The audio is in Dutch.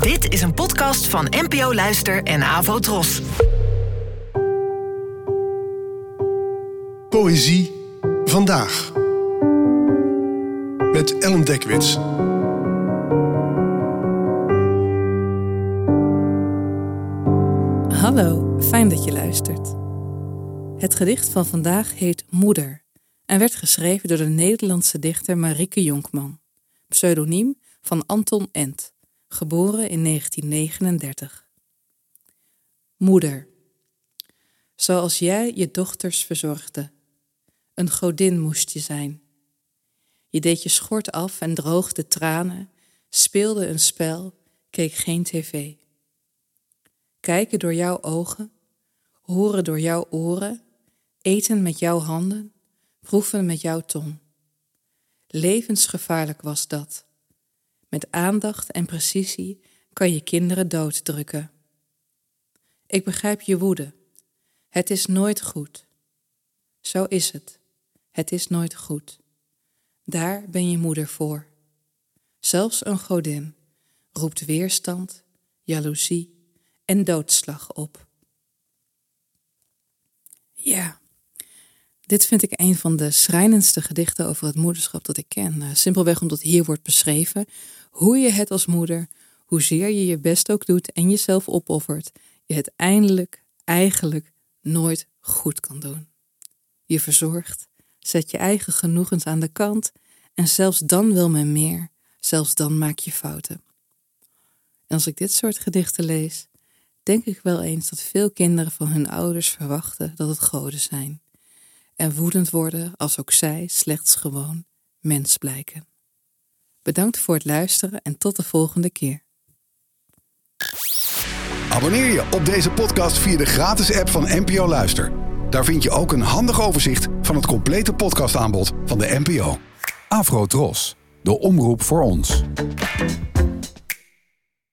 Dit is een podcast van NPO Luister en Avo Tros. Poëzie vandaag. Met Ellen Dekwits. Hallo, fijn dat je luistert. Het gedicht van vandaag heet Moeder en werd geschreven door de Nederlandse dichter Marieke Jonkman, pseudoniem van Anton Ent, geboren in 1939. Moeder, zoals jij je dochters verzorgde, een godin moest je zijn. Je deed je schort af en droogde tranen, speelde een spel, keek geen tv. Kijken door jouw ogen, horen door jouw oren, eten met jouw handen, proeven met jouw tong. Levensgevaarlijk was dat. Met aandacht en precisie kan je kinderen dooddrukken. Ik begrijp je woede. Het is nooit goed. Zo is het. Het is nooit goed. Daar ben je moeder voor. Zelfs een godin roept weerstand, jaloezie en doodslag op. Ja, dit vind ik een van de schrijnendste gedichten over het moederschap dat ik ken. Eh, simpelweg omdat hier wordt beschreven hoe je het als moeder, hoezeer je je best ook doet en jezelf opoffert, je het eindelijk, eigenlijk nooit goed kan doen. Je verzorgt, zet je eigen genoegens aan de kant en zelfs dan wil men meer, zelfs dan maak je fouten. En als ik dit soort gedichten lees, denk ik wel eens dat veel kinderen van hun ouders verwachten dat het goden zijn. En woedend worden als ook zij slechts gewoon mens blijken. Bedankt voor het luisteren en tot de volgende keer. Abonneer je op deze podcast via de gratis app van NPO Luister. Daar vind je ook een handig overzicht van het complete podcastaanbod van de NPO. Afro Tros, de omroep voor ons.